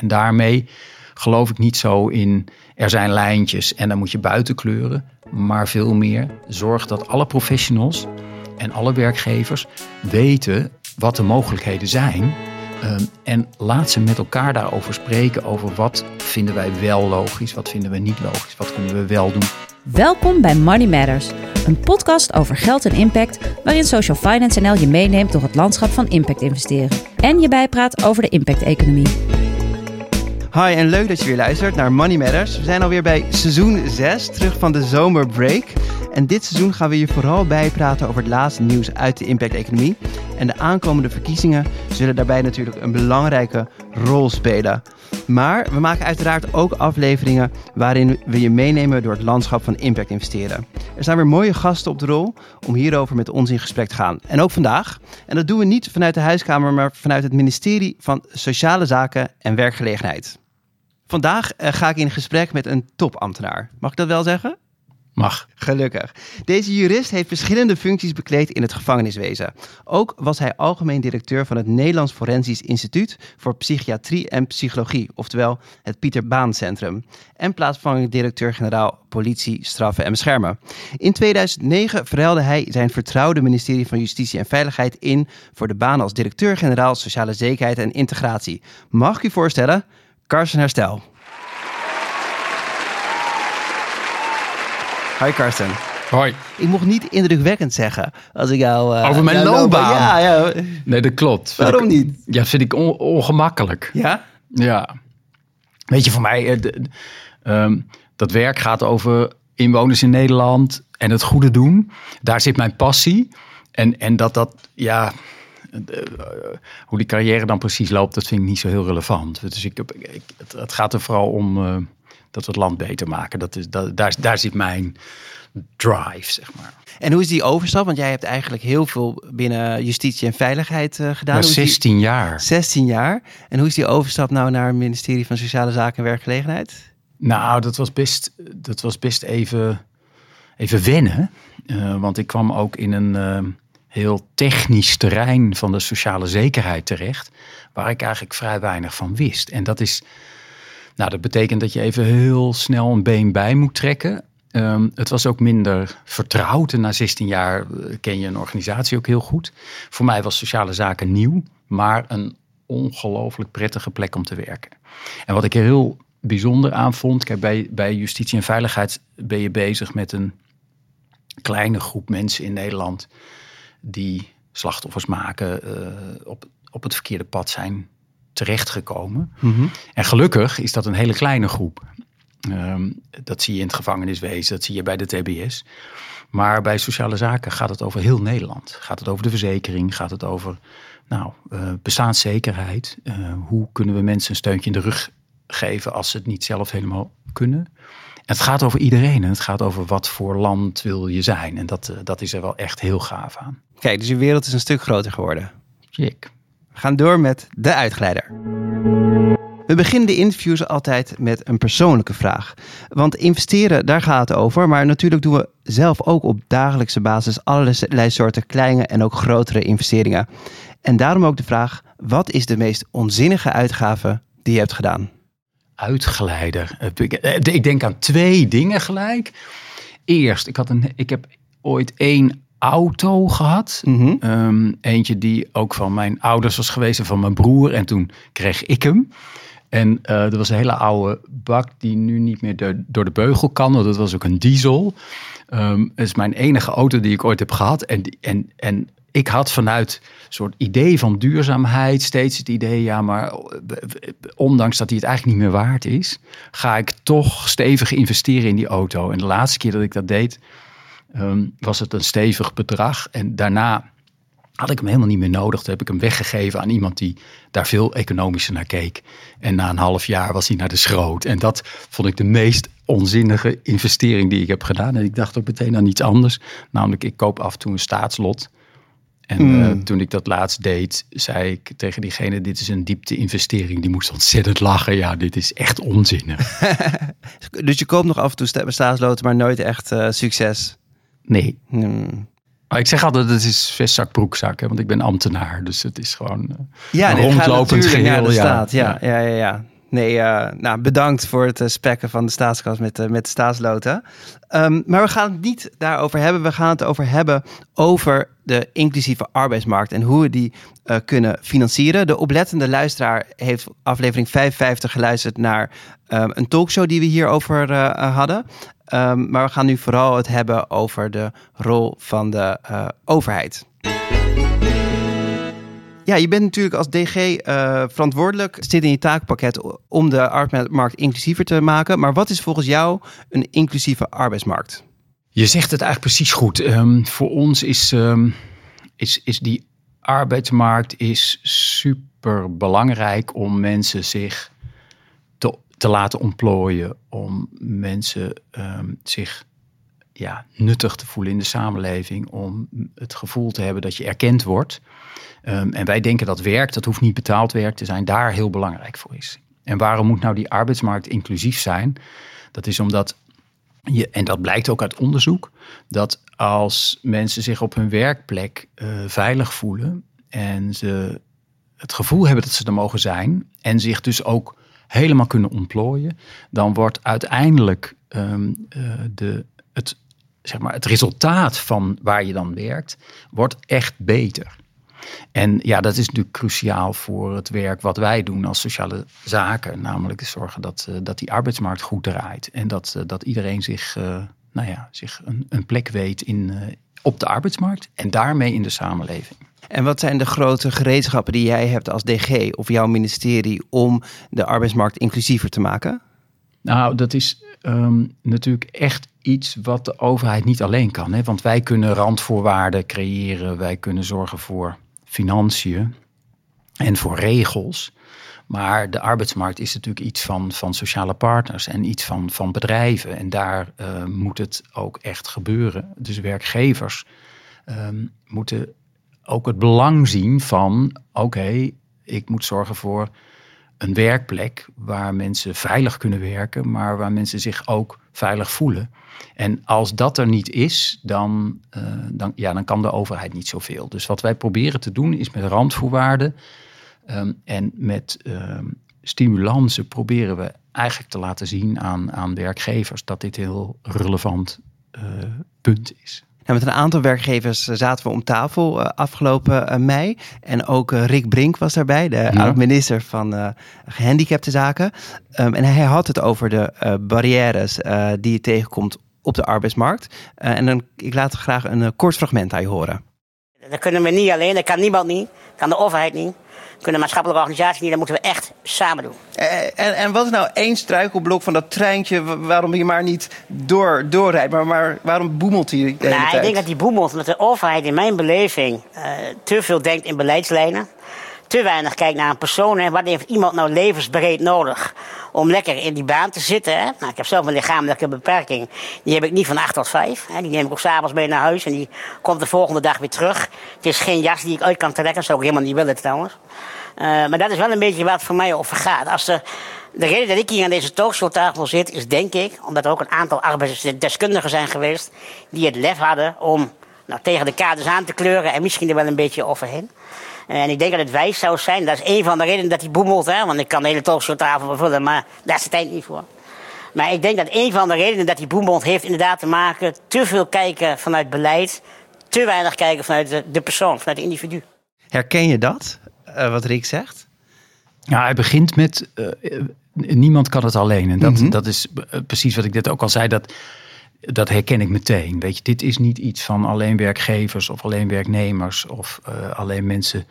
En daarmee geloof ik niet zo in er zijn lijntjes en dan moet je buiten kleuren. Maar veel meer zorg dat alle professionals en alle werkgevers weten wat de mogelijkheden zijn. Um, en laat ze met elkaar daarover spreken. Over wat vinden wij wel logisch, wat vinden we niet logisch, wat kunnen we wel doen. Welkom bij Money Matters, een podcast over geld en impact, waarin Social Finance NL je meeneemt door het landschap van impact investeren. En je bijpraat over de impact-economie. Hi en leuk dat je weer luistert naar Money Matters. We zijn alweer bij seizoen 6, terug van de zomerbreak. En dit seizoen gaan we je vooral bijpraten over het laatste nieuws uit de impact-economie. En de aankomende verkiezingen zullen daarbij natuurlijk een belangrijke rol spelen. Maar we maken uiteraard ook afleveringen waarin we je meenemen door het landschap van impact investeren. Er staan weer mooie gasten op de rol om hierover met ons in gesprek te gaan. En ook vandaag. En dat doen we niet vanuit de huiskamer, maar vanuit het ministerie van Sociale Zaken en Werkgelegenheid. Vandaag eh, ga ik in gesprek met een topambtenaar. Mag ik dat wel zeggen? Mag. Gelukkig. Deze jurist heeft verschillende functies bekleed in het gevangeniswezen. Ook was hij algemeen directeur van het Nederlands Forensisch Instituut voor Psychiatrie en Psychologie, oftewel het Pieter Baan Centrum. En plaatsvervangend directeur-generaal Politie, Straffen en Beschermen. In 2009 verhuilde hij zijn vertrouwde ministerie van Justitie en Veiligheid in voor de baan als directeur-generaal Sociale Zekerheid en Integratie. Mag ik u voorstellen? Carsten Herstel. Hoi Karsten. Hoi. Ik mocht niet indrukwekkend zeggen als ik jou... Uh, Over mijn loopbaan? Ja, ja. Nee, dat klopt. Waarom niet? Ja, vind ik ongemakkelijk. Ja? Ja. Weet je, voor mij, uh, um, dat werk gaat over inwoners in Nederland en het goede doen. Daar zit mijn passie. En, en dat dat, ja, hoe die carrière dan precies loopt, dat vind ik niet zo heel relevant. Dus ik, ik, het, het gaat er vooral om dat we het land beter maken. Dat is, dat, daar, daar zit mijn drive, zeg maar. En hoe is die overstap? Want jij hebt eigenlijk heel veel binnen justitie en veiligheid uh, gedaan. Ja, 16 die... jaar. 16 jaar. En hoe is die overstap nou naar het ministerie van Sociale Zaken en Werkgelegenheid? Nou, dat was best, dat was best even, even wennen. Uh, want ik kwam ook in een heel technisch terrein van de sociale zekerheid terecht. Waar ik eigenlijk vrij weinig van wist. En dat is nou, dat betekent dat je even heel snel een been bij moet trekken. Um, het was ook minder vertrouwd. En na 16 jaar eh, ken je een organisatie ook heel goed. Voor mij was sociale zaken nieuw, maar een ongelooflijk prettige plek om te werken. En wat ik er heel bijzonder aan vond, kijk, bij, bij justitie en veiligheid ben je bezig met een kleine groep mensen in Nederland die slachtoffers maken, uh, op, op het verkeerde pad zijn terechtgekomen. Mm En gelukkig is dat een hele kleine groep. Um, dat zie je in het gevangeniswezen, dat zie je bij de TBS. Maar bij sociale zaken gaat het over heel Nederland. Gaat het over de verzekering, gaat het over nou, uh, bestaanszekerheid. Uh, hoe kunnen we mensen een steuntje in de rug geven als ze het niet zelf helemaal kunnen. Het gaat over iedereen en het gaat over wat voor land wil je zijn. En dat, uh, dat is er wel echt heel gaaf aan. Kijk, dus je wereld is een stuk groter geworden. Check gaan door met de uitgeleider. We beginnen de interviews altijd met een persoonlijke vraag. Want investeren, daar gaat het over. Maar natuurlijk doen we zelf ook op dagelijkse basis allerlei soorten kleine en ook grotere investeringen. En daarom ook de vraag: wat is de meest onzinnige uitgave die je hebt gedaan? Uitgeleider. Ik denk aan twee dingen gelijk. Eerst, ik, had een, ik heb ooit één auto gehad. Ehm, eentje die ook van mijn ouders was geweest en van mijn broer. En toen kreeg ik hem. En uh, er was een hele oude bak die nu niet meer door, door de beugel kan. Want dat was ook een diesel. Um, het is mijn enige auto die ik ooit heb gehad. En, en, en ik had vanuit een soort idee van duurzaamheid steeds het idee, ja, maar ondanks dat hij het eigenlijk niet meer waard is, ga ik toch stevig investeren in die auto. En de laatste keer dat ik dat deed, um, was het een stevig bedrag. En daarna had ik hem helemaal niet meer nodig. Toen heb ik hem weggegeven aan iemand die daar veel economischer naar keek. En na een half jaar was hij naar de schroot. En dat vond ik de meest onzinnige investering die ik heb gedaan. En ik dacht ook meteen aan iets anders. Namelijk, ik koop af en toe een staatslot. En mm. uh, toen ik dat laatst deed, zei ik tegen diegene: Dit is een diepte-investering. Die moest ontzettend lachen. Ja, dit is echt onzinnig. dus je koopt nog af en toe staatsloten, maar nooit echt uh, succes. Nee. Hmm. Maar ik zeg altijd, het is vestzak, broekzak. Hè, want ik ben ambtenaar. Dus het is gewoon uh, ja, een rondlopend geheel. Ja, ja, ja, ja, ja. Nee, uh, nou, bedankt voor het uh, spekken van de staatskas met, uh, met de staatsloten. Um, maar we gaan het niet daarover hebben. We gaan het over hebben over de inclusieve arbeidsmarkt en hoe we die kunnen financieren. De oplettende luisteraar heeft aflevering 55 geluisterd naar um, een talkshow die we hierover hadden. Um, maar we gaan nu vooral het hebben over de rol van de overheid. Ja, je bent natuurlijk als DG eh, verantwoordelijk, zit in je taakpakket om de arbeidsmarkt inclusiever te maken. Maar wat is volgens jou een inclusieve arbeidsmarkt? Je zegt het eigenlijk precies goed. Um, voor ons is, um, is, is die arbeidsmarkt is super belangrijk om mensen zich te, te laten ontplooien, om mensen um, zich ja, nuttig te voelen in de samenleving, om het gevoel te hebben dat je erkend wordt. Um, en wij denken dat werk, dat hoeft niet betaald werk te zijn, daar heel belangrijk voor is. En waarom moet nou die arbeidsmarkt inclusief zijn? Dat is omdat je, en dat blijkt ook uit onderzoek, dat als mensen zich op hun werkplek uh, veilig voelen en ze het gevoel hebben dat ze er mogen zijn en zich dus ook helemaal kunnen ontplooien, dan wordt uiteindelijk um, uh, de, het, zeg maar, het resultaat van waar je dan werkt, wordt echt beter. En ja, dat is natuurlijk cruciaal voor het werk wat wij doen als sociale zaken. Namelijk zorgen dat, uh, dat die arbeidsmarkt goed draait. En dat, uh, dat iedereen zich, uh, nou ja, zich een, een plek weet in, op de arbeidsmarkt. En daarmee in de samenleving. En wat zijn de grote gereedschappen die jij hebt als DG of jouw ministerie om de arbeidsmarkt inclusiever te maken? Nou, dat is um, natuurlijk echt iets wat de overheid niet alleen kan. Hè? Want wij kunnen randvoorwaarden creëren, wij kunnen zorgen voor financiën en voor regels. Maar de arbeidsmarkt is natuurlijk iets van, van sociale partners en iets van, van bedrijven. En daar uh, moet het ook echt gebeuren. Dus werkgevers um, moeten ook het belang zien van: oké, ik moet zorgen voor een werkplek waar mensen veilig kunnen werken, maar waar mensen zich ook veilig voelen. En als dat er niet is, dan, uh, dan, ja, dan kan de overheid niet zoveel. Dus wat wij proberen te doen is met randvoorwaarden um, en met um, stimulansen proberen we eigenlijk te laten zien aan, aan werkgevers dat dit een heel relevant uh, punt is. En met een aantal werkgevers eh, zaten we om tafel uh, afgelopen uh, mei. En ook Rick Brink was daarbij, de ja. oud-minister van gehandicaptenzaken. Um, en hij had het over de barrières die je tegenkomt op de arbeidsmarkt. en dan, ik laat graag een kort fragment aan je horen. Dat kunnen we niet alleen, dat kan niemand niet, dat kan de overheid niet kunnen maatschappelijke organisaties niet. Dat moeten we echt samen doen. En, en wat is nou één struikelblok van dat treintje waarom je maar niet door, doorrijdt? Maar, maar waarom boemelt hij de nou, Ik denk dat die boemelt omdat de overheid in mijn beleving uh, te veel denkt in beleidslijnen te weinig kijkt naar een persoon. en Wat heeft iemand nou levensbreed nodig om lekker in die baan te zitten? Hè? Nou, ik heb zelf een lichamelijke beperking. Die heb ik niet van 8 tot 5. Hè? Die neem ik ook s'avonds mee naar huis en die komt de volgende dag weer terug. Het is geen jas die ik uit kan trekken. Dat zou ik helemaal niet willen trouwens. Uh, maar dat is wel een beetje wat voor mij over gaat. Als de, de reden dat ik hier aan deze talkshowtafel zit, is denk ik omdat er ook een aantal arbeidsdeskundigen zijn geweest die het lef hadden om nou, tegen de kaders aan te kleuren en misschien er wel een beetje overheen. En ik denk dat het wijs zou zijn. Dat is een van de redenen dat hij boemelt. Hè? Want ik kan de hele talkshowtafel bevullen, maar daar is de tijd niet voor. Maar ik denk dat een van de redenen dat hij boemelt heeft inderdaad te maken... te veel kijken vanuit beleid, te weinig kijken vanuit de, de persoon, vanuit het individu. Herken je dat, uh, wat Rick zegt? Ja, hij begint met... Uh, niemand kan het alleen. En dat, mm -hmm. dat is precies wat ik net ook al zei. Dat dat herken ik meteen. Weet je, dit is niet iets van alleen werkgevers of alleen werknemers of uh, alleen mensen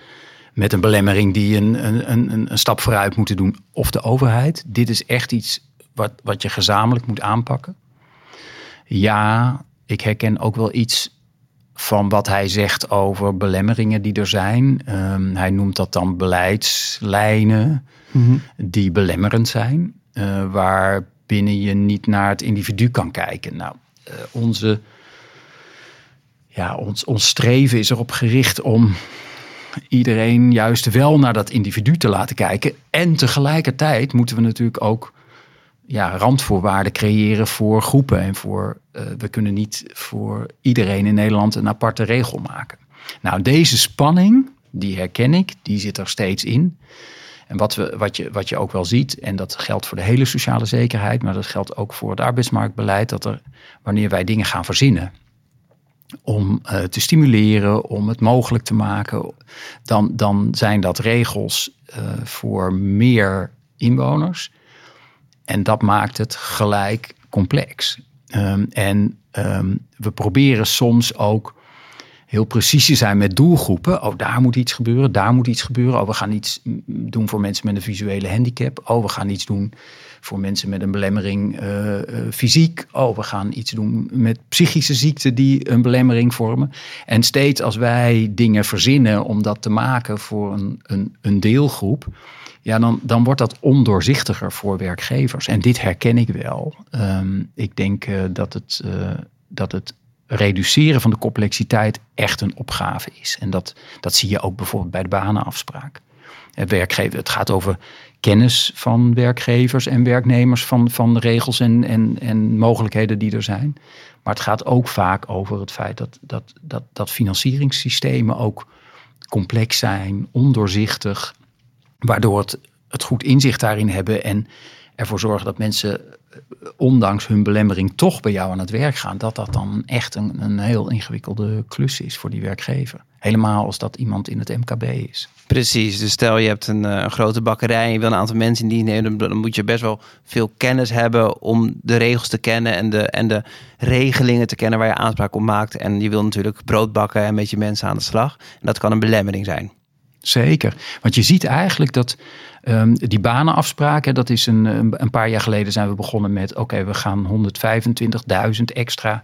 met een belemmering die een, een, een, een stap vooruit moeten doen of de overheid. Dit is echt iets wat, wat je gezamenlijk moet aanpakken. Ja, ik herken ook wel iets van wat hij zegt over belemmeringen die er zijn. Um, hij noemt dat dan beleidslijnen mm -hmm. die belemmerend zijn. Uh, waar binnen je niet naar het individu kan kijken. Nou, uh, onze, ja, ons, ons streven is erop gericht om iedereen juist wel naar dat individu te laten kijken. En tegelijkertijd moeten we natuurlijk ook ja, randvoorwaarden creëren voor groepen. En voor, uh, we kunnen niet voor iedereen in Nederland een aparte regel maken. Nou, deze spanning, die herken ik, die zit er steeds in. En wat, we, wat, je, wat je ook wel ziet, en dat geldt voor de hele sociale zekerheid, maar dat geldt ook voor het arbeidsmarktbeleid, dat er wanneer wij dingen gaan verzinnen om uh, te stimuleren, om het mogelijk te maken, dan, dan zijn dat regels uh, voor meer inwoners. En dat maakt het gelijk complex. Um, en um, we proberen soms ook heel precies zijn met doelgroepen. Oh, daar moet iets gebeuren, daar moet iets gebeuren. Oh, we gaan iets doen voor mensen met een visuele handicap. Oh, we gaan iets doen voor mensen met een belemmering uh, uh, fysiek. Oh, we gaan iets doen met psychische ziekten die een belemmering vormen. En steeds als wij dingen verzinnen om dat te maken voor een, een, een deelgroep. Ja, dan, dan wordt dat ondoorzichtiger voor werkgevers. En dit herken ik wel. Um, ik denk uh, dat het, dat het reduceren van de complexiteit echt een opgave is. En dat, dat zie je ook bijvoorbeeld bij de banenafspraak. Het, het gaat over kennis van werkgevers en werknemers van, van de regels en, en, en mogelijkheden die er zijn. Maar het gaat ook vaak over het feit dat, dat, dat, dat financieringssystemen ook complex zijn, ondoorzichtig, waardoor het, het goed inzicht daarin hebben en ervoor zorgen dat mensen ondanks hun belemmering toch bij jou aan het werk gaan, dat dat dan echt een, een heel ingewikkelde klus is voor die werkgever. Helemaal als dat iemand in het MKB is. Precies, dus stel je hebt een, eh, een grote bakkerij en je wil een aantal mensen in die nemen, dan moet je best wel veel kennis hebben om de regels te kennen en de, en de regelingen te kennen waar je aanspraak op maakt. En je wil natuurlijk brood bakken en met je mensen aan de slag. En dat kan een belemmering zijn. Zeker, want je ziet eigenlijk dat um, die banenafspraken, dat is een, een paar jaar geleden zijn we begonnen met, oké, we gaan 125.000 extra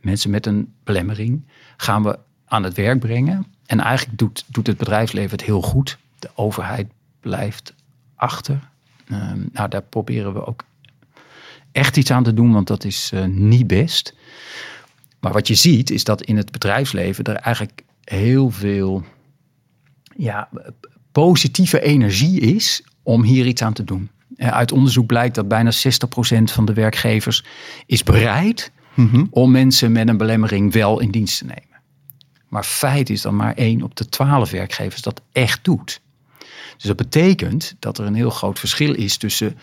mensen met een belemmering gaan we aan het werk brengen. En eigenlijk doet, doet het bedrijfsleven het heel goed. De overheid blijft achter. Um, nou, daar proberen we ook echt iets aan te doen, want dat is uh, niet best. Maar wat je ziet is dat in het bedrijfsleven er eigenlijk heel veel ja, positieve energie is om hier iets aan te doen. Eh, uit onderzoek blijkt dat bijna 60% van de werkgevers is bereid mm-hmm. om mensen met een belemmering wel in dienst te nemen. Maar feit is dat maar 1 op de 12 werkgevers dat echt doet. Dus dat betekent dat er een heel groot verschil is tussen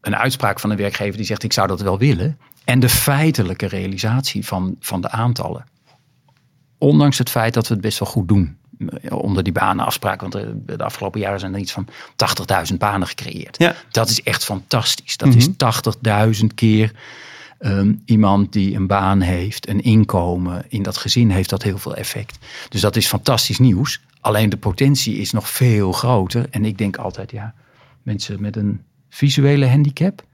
een uitspraak van een werkgever die zegt ik zou dat wel willen en de feitelijke realisatie van, van de aantallen. Ondanks het feit dat we het best wel goed doen onder die banenafspraak. Want de afgelopen jaren zijn er iets van 80.000 banen gecreëerd. Ja. Dat is echt fantastisch. Dat is 80.000 mhm. keer um, iemand die een baan heeft, een inkomen. In dat gezin heeft dat heel veel effect. Dus dat is fantastisch nieuws. Alleen de potentie is nog veel groter. En ik denk altijd, ja, mensen met een visuele handicap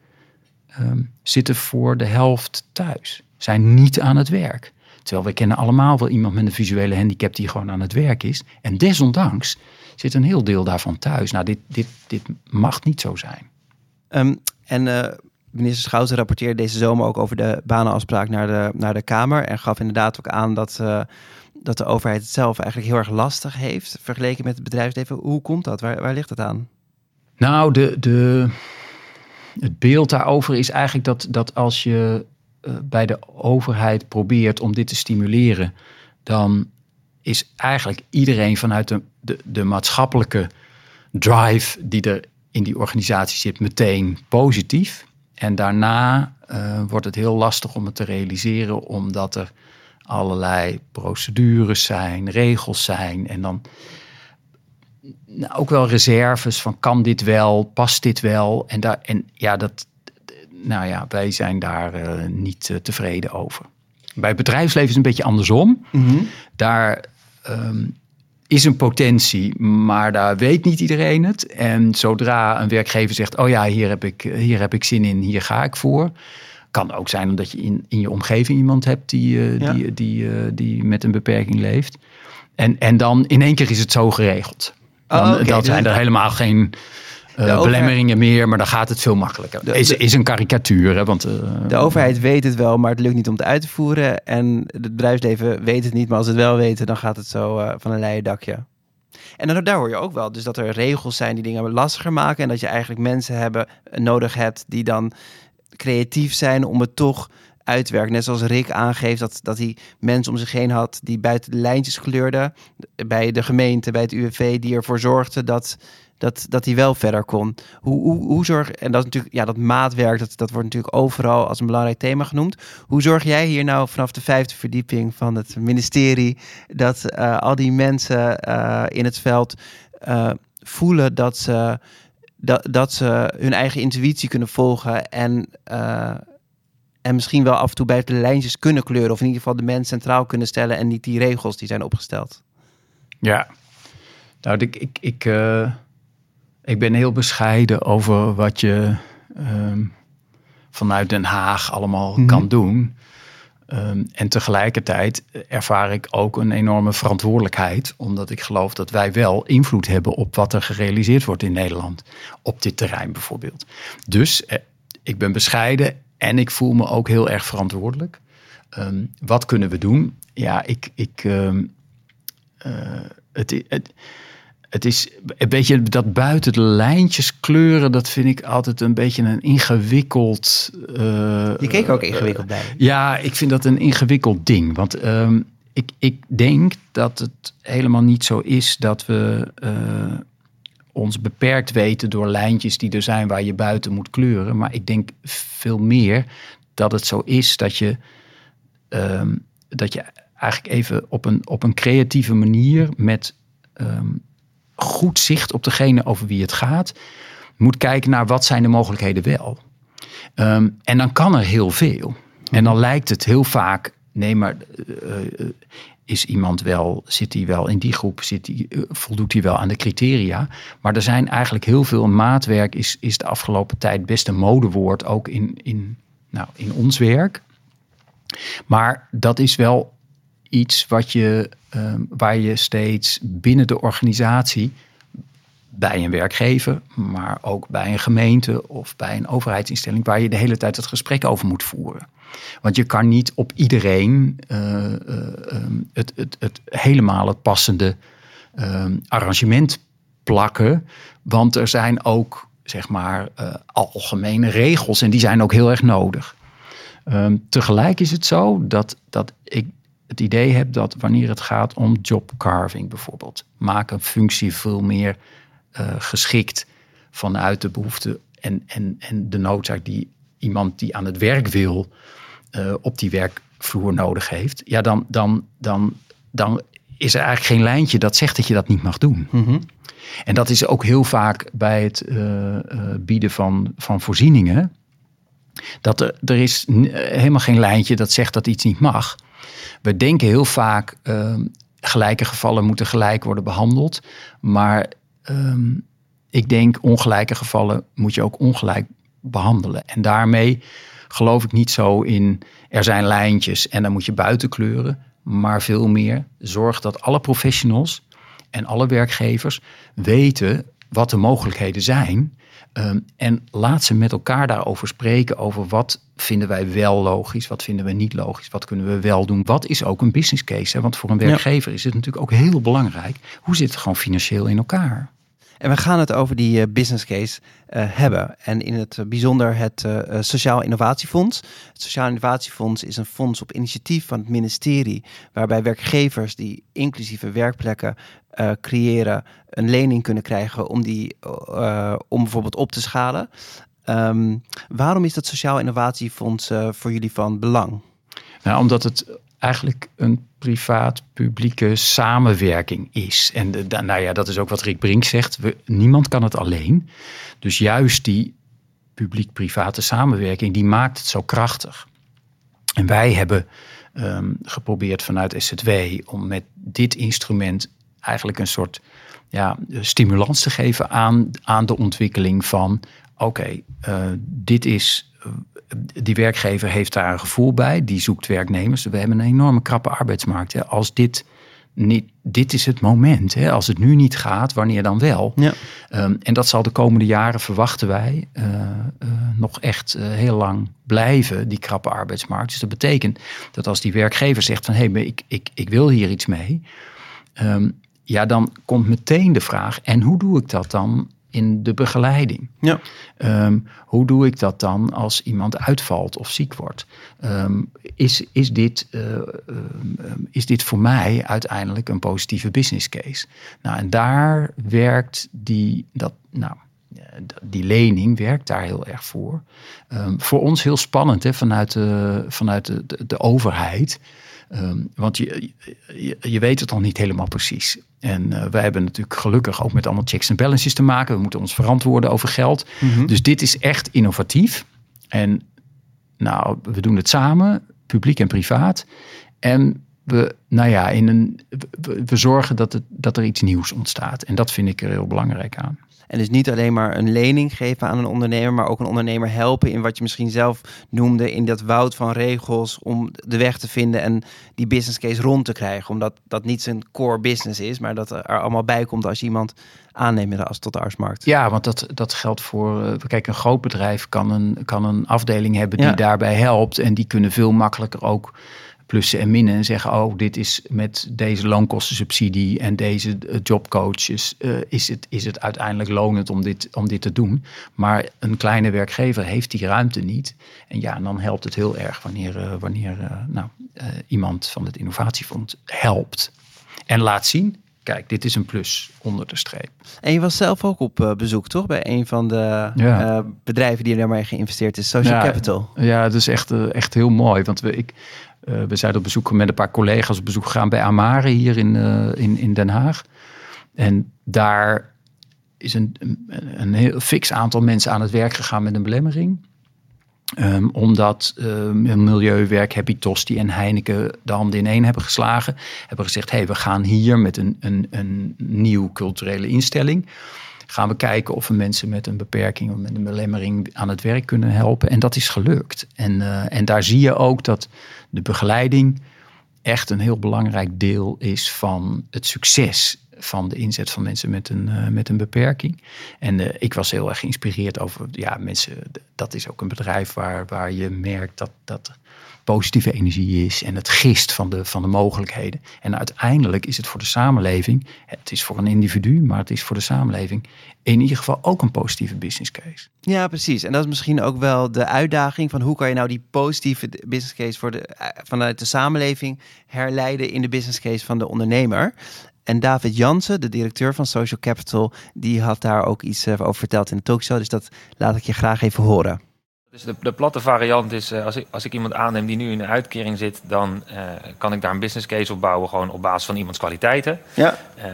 um, zitten voor de helft thuis. Zijn niet aan het werk. Terwijl we kennen allemaal wel iemand met een visuele handicap die gewoon aan het werk is. En desondanks zit een heel deel daarvan thuis. Nou, dit, dit, dit mag niet zo zijn. Um, en uh, minister Schouten rapporteerde deze zomer ook over de banenafspraak naar de, naar de Kamer. En gaf inderdaad ook aan dat, uh, dat de overheid het zelf eigenlijk heel erg lastig heeft. Vergeleken met het bedrijfsleven. Hoe komt dat? Waar, waar ligt het aan? Nou, de, de, het beeld daarover is eigenlijk dat, dat als je bij de overheid probeert om dit te stimuleren, dan is eigenlijk iedereen vanuit de, de, de maatschappelijke drive die er in die organisatie zit meteen positief. En daarna uh, wordt het heel lastig om het te realiseren, omdat er allerlei procedures zijn, regels zijn. En dan nou, ook wel reserves van kan dit wel, past dit wel? En, daar, en ja, dat, nou ja, wij zijn daar uh, niet uh, tevreden over. Bij het bedrijfsleven is het een beetje andersom. Mm -hmm. Daar um, is een potentie, maar daar weet niet iedereen het. En zodra een werkgever zegt: Oh ja, hier heb ik, hier heb ik zin in, hier ga ik voor. Kan ook zijn omdat je in, in je omgeving iemand hebt die, uh, ja. die, die, die met een beperking leeft. En, en dan in één keer is het zo geregeld. Dan, oh, okay. Dat zijn er helemaal geen uh, belemmeringen meer, maar dan gaat het veel makkelijker. De, is, is een karikatuur. Hè, want, uh, de overheid weet het wel, maar het lukt niet om het uit te voeren. En het bedrijfsleven weet het niet, maar als ze het wel weten, dan gaat het zo uh, van een leien dakje. En dan, daar hoor je ook wel, dus dat er regels zijn die dingen lastiger maken. En dat je eigenlijk mensen hebben, nodig hebt die dan creatief zijn om het toch uitwerkt. Net zoals Rick aangeeft dat, dat hij mensen om zich heen had die buiten de lijntjes kleurden. Bij de gemeente, bij het UWV, die ervoor zorgden dat, dat, dat hij wel verder kon. Hoe, hoe, hoe zorg, en dat is natuurlijk, ja, dat maatwerk, dat, dat wordt natuurlijk overal als een belangrijk thema genoemd. Hoe zorg jij hier nou vanaf de vijfde verdieping van het ministerie dat uh, al die mensen uh, in het veld uh, voelen dat ze, dat, dat ze hun eigen intuïtie kunnen volgen en, en misschien wel af en toe buiten de lijntjes kunnen kleuren, of in ieder geval de mens centraal kunnen stellen en niet die regels die zijn opgesteld? Ja, nou, ik, ik, ik ik ben heel bescheiden over wat je um, vanuit Den Haag allemaal mm -hmm. kan doen. Um, en tegelijkertijd ervaar ik ook een enorme verantwoordelijkheid, omdat ik geloof dat wij wel invloed hebben op wat er gerealiseerd wordt in Nederland, op dit terrein bijvoorbeeld. Dus eh, ik ben bescheiden en ik voel me ook heel erg verantwoordelijk. Um, wat kunnen we doen? Ja, ik, ik, uh, het, het, het is een beetje dat buiten de lijntjes kleuren, dat vind ik altijd een beetje een ingewikkeld. Uh, Je keek ook ingewikkeld bij. Uh, ja, ik vind dat een ingewikkeld ding. Want um, ik, ik denk dat het helemaal niet zo is dat we ons beperkt weten door lijntjes die er zijn waar je buiten moet kleuren. Maar ik denk veel meer dat het zo is dat je, um, dat je eigenlijk even op een, op een creatieve manier met. Um, goed zicht op degene over wie het gaat, moet kijken naar wat zijn de mogelijkheden wel. Um, en dan kan er heel veel. En dan lijkt het heel vaak, nee, maar uh, is iemand wel, zit hij wel in die groep, zit die, uh, voldoet hij wel aan de criteria. Maar er zijn eigenlijk heel veel, maatwerk is, is de afgelopen tijd best een modewoord, ook in, in, nou, in ons werk. Maar dat is wel iets wat je, waar je steeds binnen de organisatie bij een werkgever, maar ook bij een gemeente of bij een overheidsinstelling, waar je de hele tijd het gesprek over moet voeren. Want je kan niet op iedereen uh, uh, het, het, het helemaal het passende uh, arrangement plakken. Want er zijn ook, zeg maar, uh, algemene regels en die zijn ook heel erg nodig. Um, tegelijk is het zo dat, dat ik het idee heb dat wanneer het gaat om job carving bijvoorbeeld, maak een functie veel meer geschikt vanuit de behoefte en, en, en de noodzaak die iemand die aan het werk wil uh, op die werkvloer nodig heeft, ja, dan, dan, dan, dan is er eigenlijk geen lijntje dat zegt dat je dat niet mag doen. Mm -hmm. En dat is ook heel vaak bij het uh, bieden van, van voorzieningen. Dat er, er is helemaal geen lijntje dat zegt dat iets niet mag. We denken heel vaak, uh, gelijke gevallen moeten gelijk worden behandeld. Maar um, ik denk, ongelijke gevallen moet je ook ongelijk behandelen. En daarmee geloof ik niet zo in, er zijn lijntjes en dan moet je buiten kleuren. Maar veel meer, zorg dat alle professionals en alle werkgevers weten wat de mogelijkheden zijn. Um, en laat ze met elkaar daarover spreken, over wat vinden wij wel logisch, wat vinden we niet logisch, wat kunnen we wel doen. Wat is ook een business case? Hè? Want voor een werkgever ja. is het natuurlijk ook heel belangrijk. Hoe zit het gewoon financieel in elkaar? En we gaan het over die uh, business case uh, hebben. En in het bijzonder het Sociaal Innovatiefonds. Het Sociaal Innovatiefonds is een fonds op initiatief van het ministerie. Waarbij werkgevers die inclusieve werkplekken creëren. een lening kunnen krijgen om die om bijvoorbeeld op te schalen. Um, waarom is dat Sociaal Innovatiefonds voor jullie van belang? Nou, omdat het eigenlijk een privaat-publieke samenwerking is. En nou ja, dat is ook wat Rick Brink zegt. We, niemand kan het alleen. Dus juist die publiek-private samenwerking, die maakt het zo krachtig. En wij hebben um, geprobeerd vanuit SZW om met dit instrument eigenlijk een soort ja, stimulans te geven aan, aan de ontwikkeling van oké, uh, dit is die werkgever heeft daar een gevoel bij, die zoekt werknemers. We hebben een enorme krappe arbeidsmarkt. Hè. Als dit niet, dit is het moment. Hè. Als het nu niet gaat, wanneer dan wel? Ja. Um, en dat zal de komende jaren, verwachten wij, uh, uh, nog echt uh, heel lang blijven, die krappe arbeidsmarkt. Dus dat betekent dat als die werkgever zegt van hé, hey, ik, ik, ik wil hier iets mee. Um, ja, dan komt meteen de vraag, en hoe doe ik dat dan in de begeleiding. Ja. Ehm, hoe doe ik dat dan als iemand uitvalt of ziek wordt? Ehm, is, is, dit, eh, ehm, is dit voor mij uiteindelijk een positieve business case? Nou, en daar werkt die, dat, nou, eh, die lening werkt daar heel erg voor. voor ons heel spannend hè, vanuit, de, vanuit de, de, de overheid. Um, want je, je, je, weet het al niet helemaal precies. En uh, wij hebben natuurlijk gelukkig ook met allemaal checks en balances te maken. We moeten ons verantwoorden over geld. Mm-hmm. Dus dit is echt innovatief. En nou, we doen het samen, publiek en privaat. En we, nou ja, in een, we, we zorgen dat, het, dat er iets nieuws ontstaat. En dat vind ik er heel belangrijk aan. En dus niet alleen maar een lening geven aan een ondernemer, maar ook een ondernemer helpen in wat je misschien zelf noemde, in dat woud van regels om de weg te vinden en die business case rond te krijgen. Omdat dat niet zijn core business is, maar dat er allemaal bij komt als je iemand aanneemt als tot de artsmarkt. Ja, want dat, dat geldt voor. Uh, kijk, een groot bedrijf kan een, kan een afdeling hebben die daarbij helpt. En die kunnen veel makkelijker ook plussen en minnen en zeggen: Oh, dit is met deze loonkostensubsidie en deze eh, jobcoaches, uh, is, het, is het uiteindelijk lonend om dit, om dit te doen. Maar een kleine werkgever heeft die ruimte niet. En ja, dan helpt het heel erg wanneer, uh, wanneer nou, iemand van het innovatiefonds helpt en laat zien. Kijk, dit is een plus onder de streep. En je was zelf ook op bezoek, toch? Bij een van de ja. bedrijven die er maar geïnvesteerd is, Social ja, Capital. Ja, dat is echt, echt heel mooi. Want we, ik, uh, we zijn op bezoek met een paar collega's op bezoek gegaan bij Amare hier in, uh, in, in Den Haag. En daar is een, een heel fix aantal mensen aan het werk gegaan met een belemmering. Um, omdat um, Milieuwerk, Happy Tosti en Heineken de handen in één hebben geslagen. Hebben gezegd, hey, we gaan hier met een, een, een nieuw culturele instelling gaan we kijken of we mensen met een beperking of met een belemmering aan het werk kunnen helpen. En dat is gelukt. En, uh, en daar zie je ook dat de begeleiding echt een heel belangrijk deel is van het succes van de inzet van mensen met een, uh, met een beperking. En uh, ik was heel erg geïnspireerd over, ja, mensen, dat is ook een bedrijf waar, waar je merkt dat, dat positieve energie is en het gist van de, van de mogelijkheden. En uiteindelijk is het voor de samenleving, het is voor een individu, maar het is voor de samenleving in ieder geval ook een positieve business case. Ja, precies. En dat is misschien ook wel de uitdaging van hoe kan je nou die positieve business case voor de, eh, vanuit de samenleving herleiden in de business case van de ondernemer. En David Jansen, de directeur van Social Capital, die had daar ook iets eh, over verteld in de talkshow. Dus dat laat ik je graag even horen. Dus de, de platte variant is, uh, als, ik, als ik iemand aanneem die nu in een uitkering zit, dan uh, kan ik daar een business case op bouwen, gewoon op basis van iemands kwaliteiten. Ja. Uh,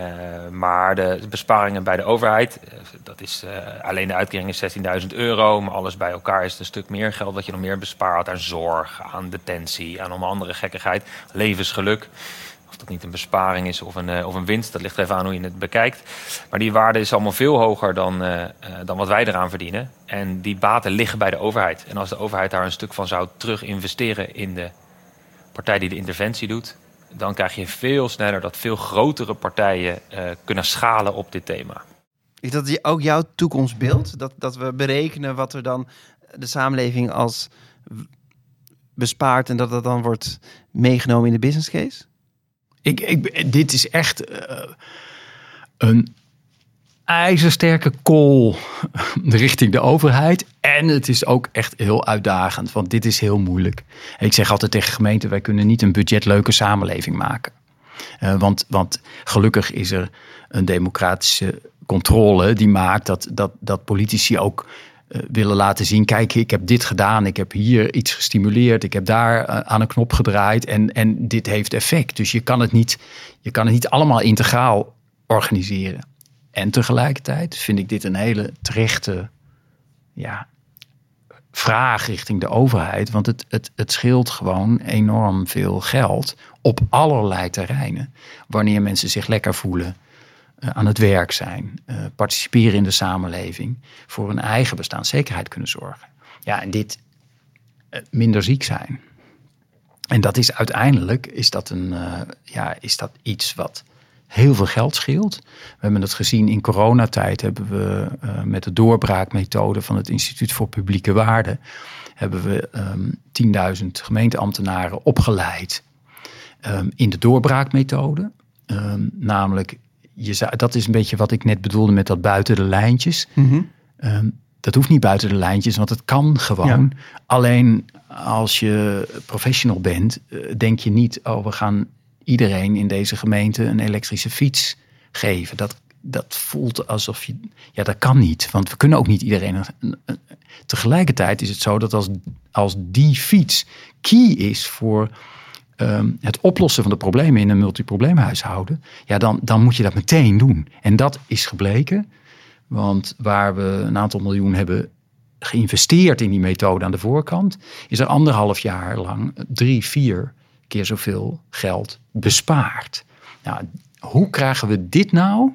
maar de besparingen bij de overheid, dat is alleen de uitkering is 16.000 euro, maar alles bij elkaar is het een stuk meer geld wat je nog meer bespaart aan zorg, aan detentie, aan allemaal andere gekkigheid, levensgeluk. Of dat niet een besparing is of een, uh, of een winst, dat ligt even aan hoe je het bekijkt. Maar die waarde is allemaal veel hoger dan, uh, uh, dan wat wij eraan verdienen. En die baten liggen bij de overheid. En als de overheid daar een stuk van zou terug investeren in de partij die de interventie doet, dan krijg je veel sneller dat veel grotere partijen kunnen schalen op dit thema. Is dat ook jouw toekomstbeeld? Dat, dat we berekenen wat er dan de samenleving als bespaart en dat dat dan wordt meegenomen in de business case? Ik, ik, dit is echt uh, een ijzersterke call richting de overheid. En het is ook echt heel uitdagend, want dit is heel moeilijk. Ik zeg altijd tegen gemeenten, wij kunnen niet een budgetleuke samenleving maken. Uh, want, want gelukkig is er een democratische controle die maakt dat, dat, dat politici ook willen laten zien: kijk, ik heb dit gedaan, ik heb hier iets gestimuleerd, ik heb daar uh, aan een knop gedraaid en, en dit heeft effect. Dus je kan, het niet, je kan het niet allemaal integraal organiseren. En tegelijkertijd vind ik dit een hele terechte ja, vraag richting de overheid. Want het, het, het scheelt gewoon enorm veel geld op allerlei terreinen. Wanneer mensen zich lekker voelen aan het werk zijn, uh, participeren in de samenleving, voor hun eigen bestaanszekerheid kunnen zorgen. Ja, en dit uh, minder ziek zijn. En dat is uiteindelijk is dat een, ja, is dat iets wat heel veel geld scheelt. We hebben het gezien in coronatijd hebben we met de doorbraakmethode van het Instituut voor Publieke Waarden hebben we um, 10.000 gemeenteambtenaren opgeleid um, in de doorbraakmethode. Um, namelijk je zou, dat is een beetje wat ik net bedoelde met dat buiten de lijntjes. Mhm. Ehm, dat hoeft niet buiten de lijntjes, want het kan gewoon. Alleen als je professional bent, eh, denk je niet, oh, we gaan iedereen in deze gemeente een elektrische fiets geven. Dat, dat voelt alsof je, ja, dat kan niet, want we kunnen ook niet iedereen. een- een- een- Tegelijkertijd is het zo dat als, als die fiets key is voor ehm, het oplossen van de problemen in een multiprobleemhuishouden, ja, dan, dan moet je dat meteen doen. En dat is gebleken. Want waar we een aantal miljoen hebben geïnvesteerd in die methode aan de voorkant, is er anderhalf jaar lang drie, vier keer zoveel geld bespaard. Nou, hoe krijgen we dit nou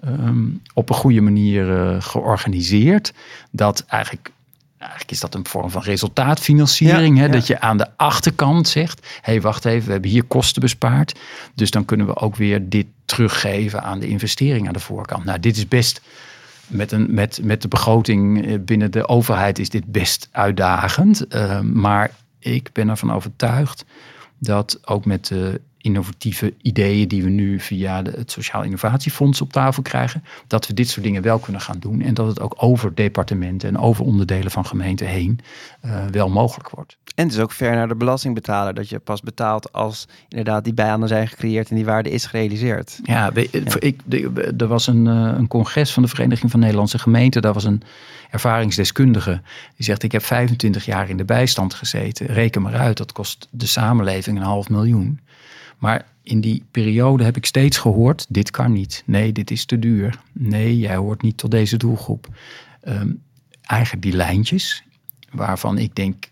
ehm, op een goede manier eh, georganiseerd? Dat eigenlijk, eigenlijk is dat een vorm van resultaatfinanciering. Ja, hè? ja. Dat je aan de achterkant zegt: hé, hey, wacht even, we hebben hier kosten bespaard. Dus dan kunnen we ook weer dit teruggeven aan de investering aan de voorkant. Nou, dit is best met, een, met, met de begroting eh, binnen de overheid is dit best uitdagend. Eh, maar ik ben ervan overtuigd dat ook met de innovatieve ideeën die we nu via de, het Sociaal Innovatiefonds op tafel krijgen, dat we dit soort dingen wel kunnen gaan doen. En dat het ook over departementen en over onderdelen van gemeenten heen eh, wel mogelijk wordt. En het is ook ver naar de belastingbetaler dat je pas betaalt als inderdaad die bijanden zijn gecreëerd en die waarde is gerealiseerd. Ja, we- Ik, er was een, eh, een congres van de Vereniging van Nederlandse Gemeenten. Daar was een ervaringsdeskundige. Die zegt, ik heb 25 jaar in de bijstand gezeten. Reken maar uit, dat kost de samenleving een half miljoen. Maar in die periode heb ik steeds gehoord, dit kan niet. Nee, dit is te duur. Nee, jij hoort niet tot deze doelgroep. Ehm, eigenlijk die lijntjes, waarvan ik denk,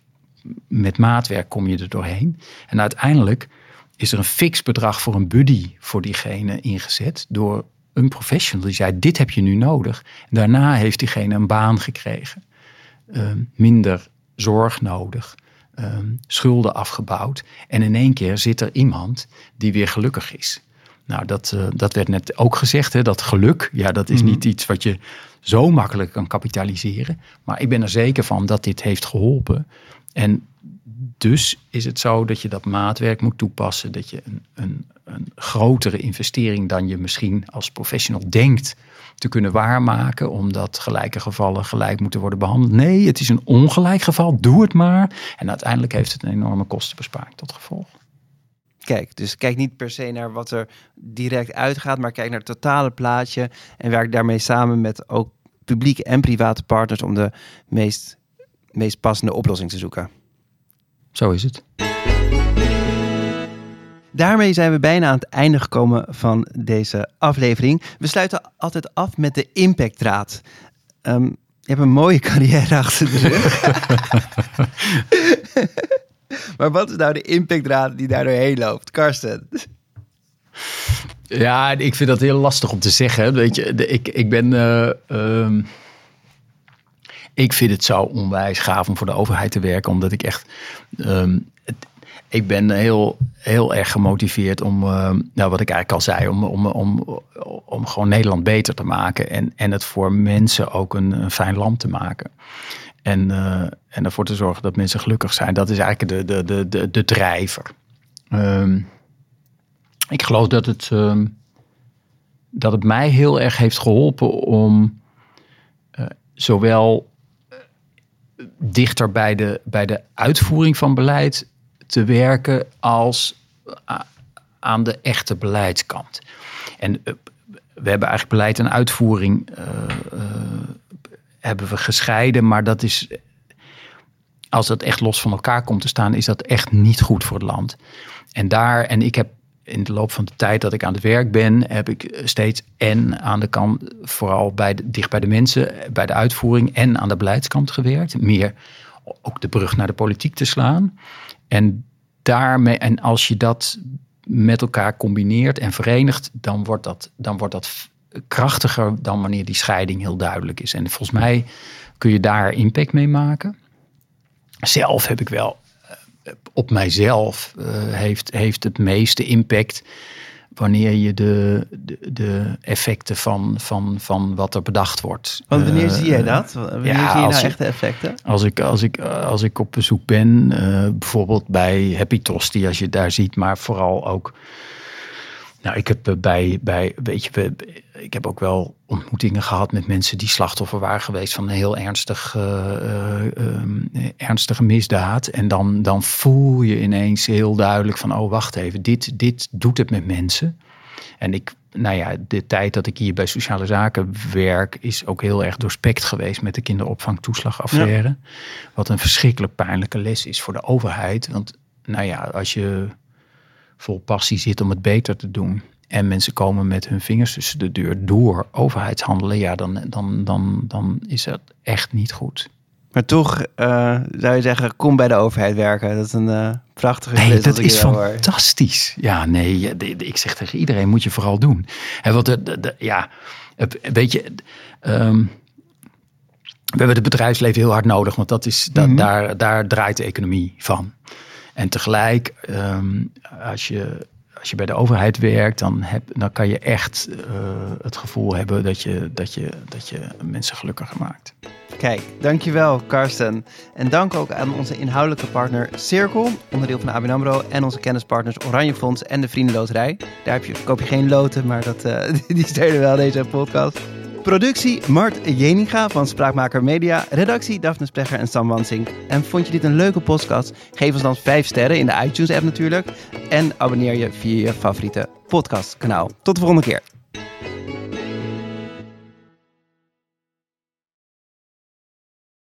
met maatwerk kom je er doorheen. En uiteindelijk is er een fix bedrag voor een buddy voor diegene ingezet door een professional die zei: Dit heb je nu nodig. Daarna heeft diegene een baan gekregen, Ehm, minder zorg nodig, ehm, schulden afgebouwd. En in één keer zit er iemand die weer gelukkig is. Nou, dat, eh, dat werd net ook gezegd, hè, dat geluk, ja, dat is niet iets wat je zo makkelijk kan kapitaliseren. Maar ik ben er zeker van dat dit heeft geholpen. En dus is het zo dat je dat maatwerk moet toepassen. Dat je een, een, een grotere investering dan je misschien als professional denkt te kunnen waarmaken. Omdat gelijke gevallen gelijk moeten worden behandeld. Nee, het is een ongelijk geval. Doe het maar. En uiteindelijk heeft het een enorme kostenbesparing tot gevolg. Kijk, dus kijk niet per se naar wat er direct uitgaat, maar kijk naar het totale plaatje en werk daarmee samen met ook publieke en private partners om de meest, meest passende oplossing te zoeken. Zo is het. Daarmee zijn we bijna aan het einde gekomen van deze aflevering. We sluiten altijd af met de impactdraad. Ehm, je hebt een mooie carrière achter de rug. maar wat is nou de impactdraad die daar doorheen loopt? Karsten. Ja, ik vind dat heel lastig om te zeggen. Weet je, ik, ik ben. eh, ehm, ik vind het zo onwijs gaaf om voor de overheid te werken, omdat ik echt. ehm, ik ben heel, heel erg gemotiveerd om, ehm, nou wat ik eigenlijk al zei, om, om, om, om gewoon Nederland beter te maken. En, en het voor mensen ook een, fijn land te maken. En, eh, en ervoor te zorgen dat mensen gelukkig zijn. Dat is eigenlijk de, de, de, de, de drijver. Ehm, ik geloof dat het, dat het mij heel erg heeft geholpen om eh, zowel dichter bij de, bij de uitvoering van beleid te werken als aan de echte beleidskant. En eh, we hebben eigenlijk beleid en uitvoering eh, eh, hebben we gescheiden, maar dat is als dat echt los van elkaar komt te staan, is dat echt niet goed voor het land. En daar, en ik heb in de loop van de tijd dat ik aan het werk ben, heb ik steeds en aan de kant, vooral bij dicht bij de mensen, bij de uitvoering en aan de beleidskant gewerkt. Meer ook de brug naar de politiek te slaan. En daarmee, en als je dat met elkaar combineert en verenigt, dan wordt dat, dan wordt dat krachtiger dan wanneer die scheiding heel duidelijk is. En volgens mij kun je daar impact mee maken. Zelf heb ik wel op mijzelf uh, heeft, heeft het meeste impact wanneer je de, de, de effecten van, van, van wat er bedacht wordt. Want wanneer uh, zie jij dat? Wanneer ja, zie je nou echte effecten? Als ik, als, ik, als ik op bezoek ben, uh, bijvoorbeeld bij Happy Tosti, als je daar ziet, maar vooral ook Nou, ik heb bij, bij weet je, ik heb ook wel ontmoetingen gehad met mensen die slachtoffer waren geweest van een heel ernstig, uh, ernstige misdaad. En dan, dan voel je ineens heel duidelijk van, oh wacht even, dit, dit doet het met mensen. En ik, nou ja, de tijd dat ik hier bij sociale zaken werk, is ook heel erg doorspekt geweest met de kinderopvangtoeslagaffaire. Wat een verschrikkelijk pijnlijke les is voor de overheid. Want nou ja, als je vol passie zit om het beter te doen. En mensen komen met hun vingers tussen de deur door overheidshandelen. Ja, dan, dan, dan, dan is dat echt niet goed. Maar toch uh, zou je zeggen, kom bij de overheid werken. Dat is een uh, prachtige Nee, dat is fantastisch. Ja, nee, ik zeg tegen iedereen, moet je vooral doen. En wat de, de, ja, weet je, um, we hebben het bedrijfsleven heel hard nodig, want dat is, dat, mm -hmm. daar, daar draait de economie van. En tegelijk, um, als, je, als je bij de overheid werkt, dan, heb, dan kan je echt uh, het gevoel hebben dat je, dat, je, dat je mensen gelukkiger maakt. Kijk, dankjewel Karsten. En dank ook aan onze inhoudelijke partner Cirkel, onderdeel van ABN AMRO... en onze kennispartners Oranje Fonds en de Vriendenloterij. Daar heb je, koop je geen loten, maar dat, uh, die steunen wel deze podcast. Productie Mart Jeninga van Spraakmaker Media. Redactie Daphne Splegger en Sam Wansink. En vond je dit een leuke podcast? Geef ons dan 5 sterren in de iTunes app natuurlijk. En abonneer je via je favoriete podcastkanaal. Tot de volgende keer.